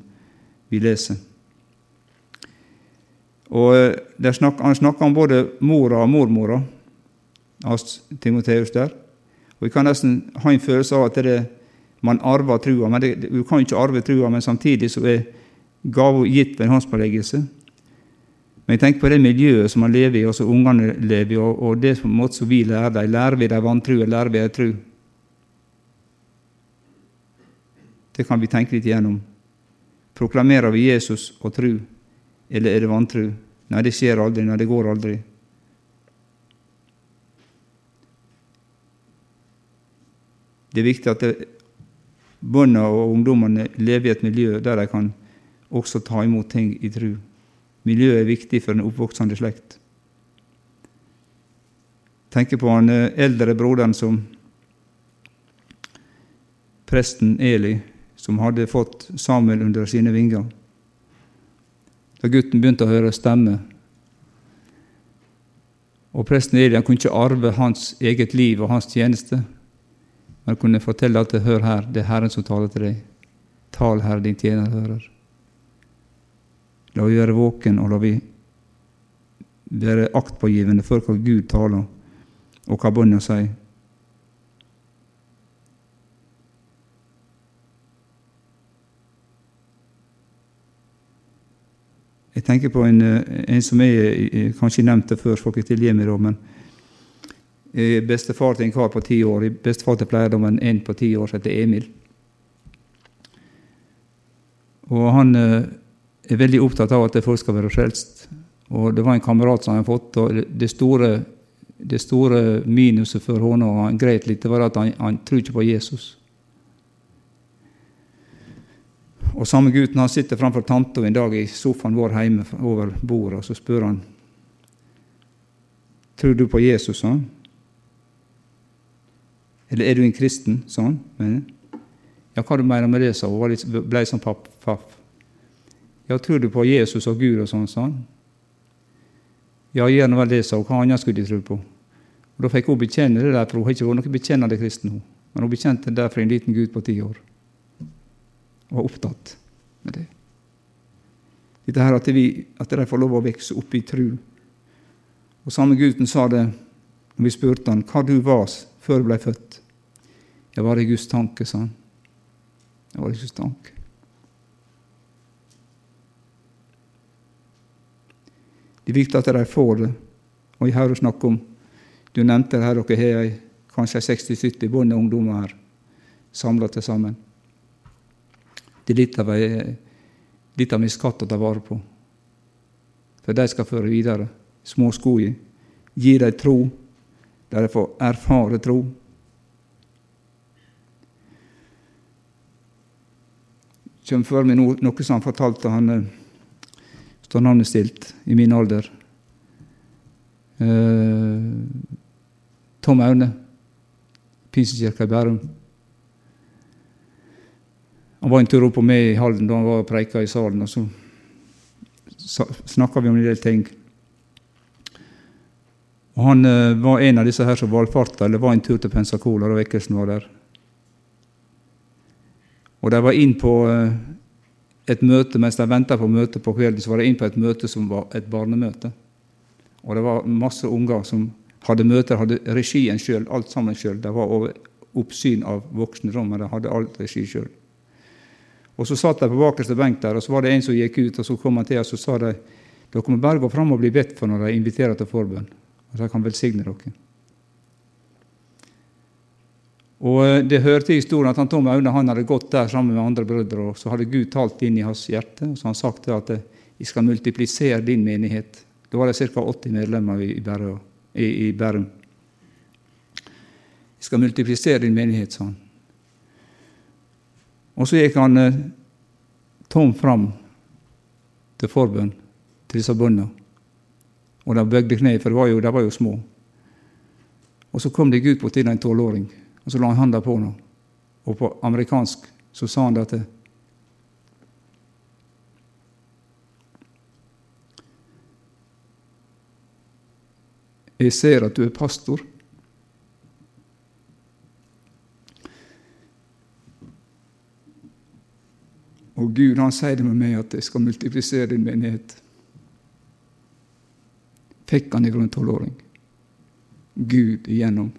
vi leser. Og eh, snak, Han snakker om både mora og mormora hans Timoteus der. Og Vi kan nesten ha en følelse av at det, man arver trua. men det, Du kan ikke arve trua, men samtidig så er gava gitt ved hans påleggelse. Men jeg tenker på det miljøet som man lever i, og som ungene lever i, og, og det på en måte som vi lærer dem. Lærer vi dem vantro, eller lærer vi dem tru? Det kan vi tenke litt igjennom. Proklamerer vi Jesus og tru, eller er det vantru? Nei, det skjer aldri. Nei, det går aldri. Det er viktig at barna og ungdommene lever i et miljø der de kan også ta imot ting i tru. Miljøet er viktig for den oppvoksende slekt. Tenker på han eh, eldre broderen som presten Eli, som hadde fått Samuel under sine vinger. Da gutten begynte å høre stemme Og presten Eli kunne ikke arve hans eget liv og hans tjeneste, men kunne fortelle at 'hør her, det er Herren som taler til deg'. Tal, Herre, din tjener hører. La vi være våken, og la vi være aktpågivende for hva Gud taler, og hva Bønna sier. Jeg tenker på en, en som er kanskje nevnt det før, folk tilgir meg da, men jeg bestefar til en kar på ti år. Bestefar til pleierdommen en på ti år som heter Emil. Og han er veldig opptatt av at folk skal være frelst. Og det var en kamerat som hadde fått, og det store, det store minuset for henne, og han greit litt, det var at han, han tror ikke på Jesus. Og samme gutten han sitter framfor tanta en dag i sofaen vår hjemme over bordet, og så spør han Tror du på Jesus, sa han. Eller er du en kristen, sa han. Men, ja, hva du mener med det, sa hun. Litt, ble sånn papp, paff. Ja, tror du på Jesus og Gud og sånn, han. Ja, gjerne vel det, sa hun. Hva annet skulle de tro på? Og Da fikk hun bekjenne det der, for hun har ikke vært noen bekjennende kristen. Hun. Men hun bekjente det der for en liten gutt på ti år. Og var opptatt med det. Dette her at, vi, at de får lov å vokse opp i tru. Og samme gutten sa det når vi spurte han hva du var før du ble født. Jeg var i Guds tanke, sa han. Jeg var i Guds tanke. Det er viktig at de får det. Og jeg hører snakk om Du nevnte her, dere har kanskje 60-70 barn og ungdommer her samla til sammen. Det er litt av, litt av min skatt å ta vare på. For de skal føre videre. Små sko i. Gi dem tro, der de får erfare tro. Kommer for meg noe som han fortalte. Han står navnet stilt i min alder. Uh, Tom Aune, Pinsekirka i Bærum. Han var en tur opp på meg i Halden da han var og preika i salen, og så snakka vi om en del ting. Og Han uh, var en av disse her som valfarta, eller var en tur til Pensacola da vekkelsen var der. Og de var inn på uh, et møte mens de venta på møtet på kvelden, så var de inn på et møte som var et barnemøte. Og det var masse unger som hadde møter, hadde regien sjøl, alt sammen sjøl. De var over oppsyn av voksne, men de hadde alt regi sjøl. Og Så satt de på bakerste benk der, og så var det en som gikk ut, og så kom han til og så sa de dere må bare gå fram og bli bedt for når de inviterer til forbønn. Og så kan velsigne dere. Og eh, Det hørte i historien at han Tom Aune han hadde gått der sammen med andre brødre, og så hadde Gud talt inn i hans hjerte. og Så han sagt at eh, skal multiplisere din menighet. Da var det ca. 80 medlemmer i Bærum. Jeg skal multiplisere din menighet, sa han. Og så gikk han eh, tom fram til forbønn til disse bøndene. Og de bøgde kne, for de var, jo, de var jo små. Og så kom det Gud på til en tolvåring, og så la han handa på henne. Og på amerikansk så sa han det at Jeg ser at du er pastor. Og Gud han sier det med meg at jeg skal multiplisere din menighet. Fikk han i grunn tolvåring. Gud igjennom.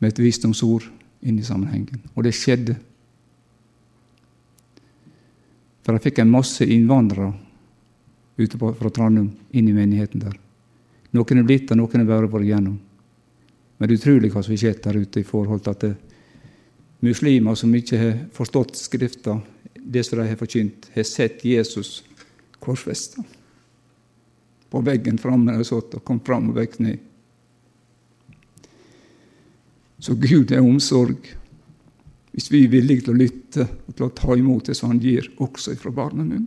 Med et visdomsord inn i sammenhengen. Og det skjedde. For jeg fikk en masse innvandrere ute på, fra Trandum inn i menigheten der. Noen er blitt, og noen er bare vært igjennom. Men det er utrolig hva som har skjedd der ute i forhold til at det, muslimer som ikke har forstått Skrifta, det som de har forkynt, har sett Jesus korsfesta på veggen framme der satt og kom fram og vekk ned. Så Gud er omsorg. Hvis vi er villige til å lytte og til å ta imot det som Han gir, også fra barnemunn.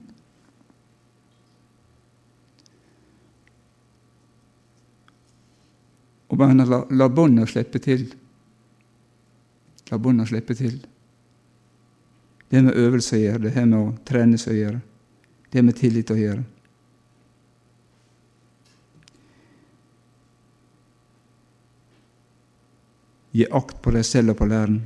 Og bare la, la bånda slippe til. La bånda slippe til. Det har med øvelse å gjøre, det har med å trene seg å gjøre. Det har med tillit å gjøre. Gi akt på deg selv og på læren.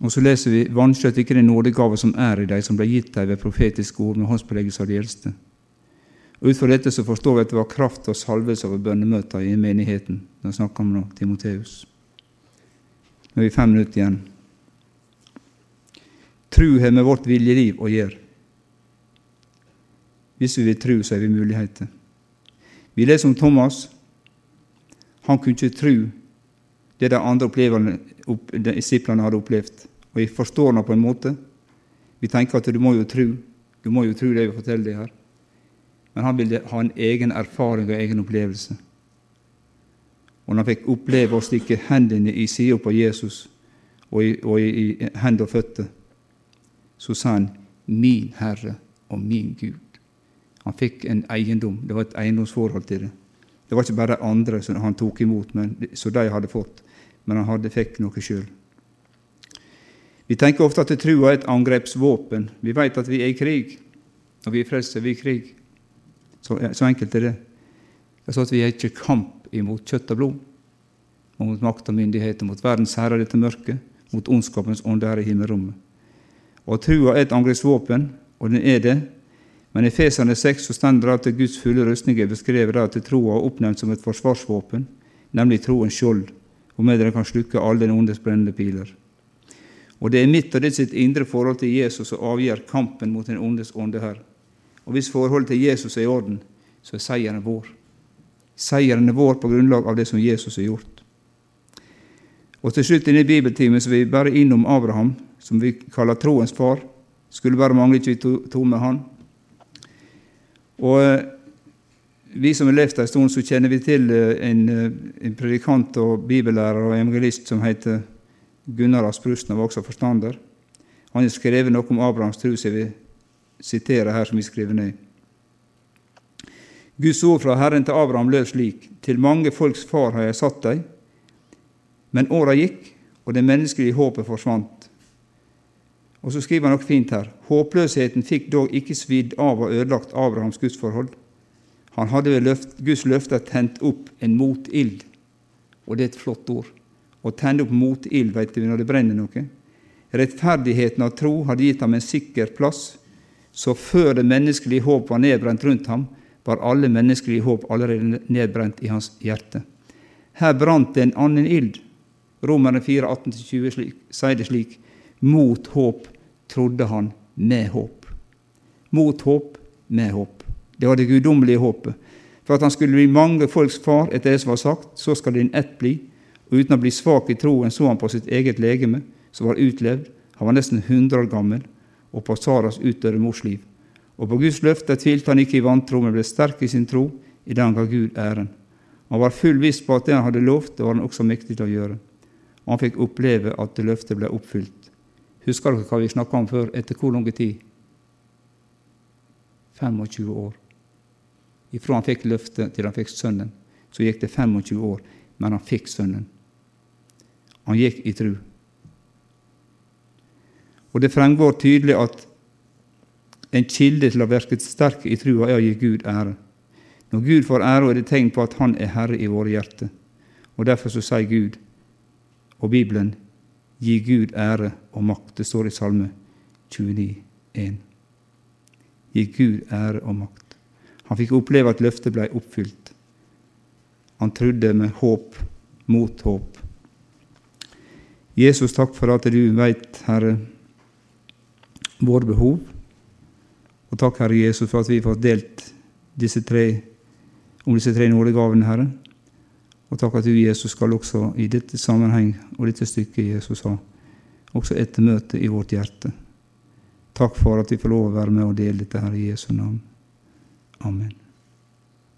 Og så leser vi vanskjøtt ikke den nådegave som er i deg, som ble gitt deg ved profetiske ord med håndspåleggelse av de eldste. Og Ut fra dette så forstår vi at det var kraft og salvelse over bønnemøter i menigheten. Da snakker vi nå Timoteus. Nå er vi fem minutter igjen. Tru har med vårt viljeliv å gjøre. Hvis vi vil tru, så har vi muligheter. Vi leser om Thomas. Han kunne ikke tro det de andre disiplene hadde opplevd. Og jeg forstår det på en måte. Vi tenker at du må jo tro. Du må jo tro det vi forteller deg her. Men han ville ha en egen erfaring og egen opplevelse. Og når han fikk oppleve å stikke hendene i sida på Jesus og i, og i, i hender og føtter, så sa han 'min Herre og min Gud'. Han fikk en eiendom. Det var et eiendomsforhold til det. Det var ikke bare andre som han tok imot, men, som de hadde fått, men han hadde fikk noe sjøl. Vi tenker ofte at trua er et angrepsvåpen. Vi vet at vi er i krig. og vi er frelst, er i krig. Så, så, enkelt er det. Sånn at Vi er ikke kamp imot kjøtt og blod, og mot makt og myndigheter, mot verdens herre dette mørket, mot ondskapens ånd her i himmelrommet. Og Trua er et angrepsvåpen, og den er det. Men i Fesane 6 så står det at Guds fulle rustning er beskrevet at troa er oppnevnt som et forsvarsvåpen, nemlig troens skjold, hvormed den kan slukke alle den ondes brennende piler. Og Det er mitt og ditt sitt indre forhold til Jesus som avgjør kampen mot den ondes ånde her. Og Hvis forholdet til Jesus er i orden, så er seieren vår. Seieren er vår på grunnlag av det som Jesus har gjort. Og Til slutt i bibeltimen så vi bare innom Abraham, som vi kaller troens far. Skulle bare mangle ikke vi to med han. Og eh, vi som har levd en stund, så kjenner vi til eh, en, eh, en predikant og bibellærer og evangelist som heter Gunnar Asprusten, var også forstander. Han har skrevet noe om Abrahams tro, som vil sitere her, som vi skriver ned. Guds ord fra Herren til Abraham lød slik.: Til mange folks far har jeg satt deg. Men åra gikk, og det menneskelige håpet forsvant. Og så skriver han noe fint her. Håpløsheten fikk dog ikke svidd av og ødelagt Abrahams gudsforhold. Han hadde ved løft, Guds løfter tent opp en motild. Og det er et flott ord. Å tenne opp motild, vet du, når det brenner noe. Rettferdigheten av tro hadde gitt ham en sikker plass. Så før det menneskelige håp var nedbrent rundt ham, var alle menneskelige håp allerede nedbrent i hans hjerte. Her brant det en annen ild. Romerne 4, 18-20 sier det slik. Mot håp trodde han med håp. Mot håp med håp. Det var det guddommelige håpet. For at han skulle bli mange folks far etter det som var sagt, så skal din ett bli. Og uten å bli svak i troen så han på sitt eget legeme, som var utlevd. Han var nesten 100 år gammel, og på Saras utdøde mors liv. Og på Guds løfte tvilte han ikke i vantro, men ble sterk i sin tro i det han Gud æren. Han var full viss på at det han hadde lovt, det var han også mektig til å gjøre. Og han fikk oppleve at det løftet ble oppfylt. Husker dere hva vi snakka om før? Etter hvor lang tid? 25 år. Ifra han fikk løftet til han fikk sønnen, så gikk det 25 år, men han fikk sønnen. Han gikk i tru. Og det fremgår tydelig at en kilde til å virke sterk i trua er å gi Gud ære. Når Gud får ære, er det tegn på at Han er Herre i våre hjerter. Og Derfor så sier Gud og Bibelen Gi Gud ære og makt. Det står i Salme 29, 1. Gi Gud ære og makt. Han fikk oppleve at løftet ble oppfylt. Han trodde med håp mot håp. Jesus, takk for at du veit, Herre, våre behov. Og takk, Herre Jesus, for at vi får delt disse tre, om disse tre nådegavene, Herre. Og takk at du, Jesus, skal også i dette sammenheng og dette stykket Jesus har, også ettermøte i vårt hjerte. Takk for at vi får lov å være med og dele dette her i Jesu navn. Amen.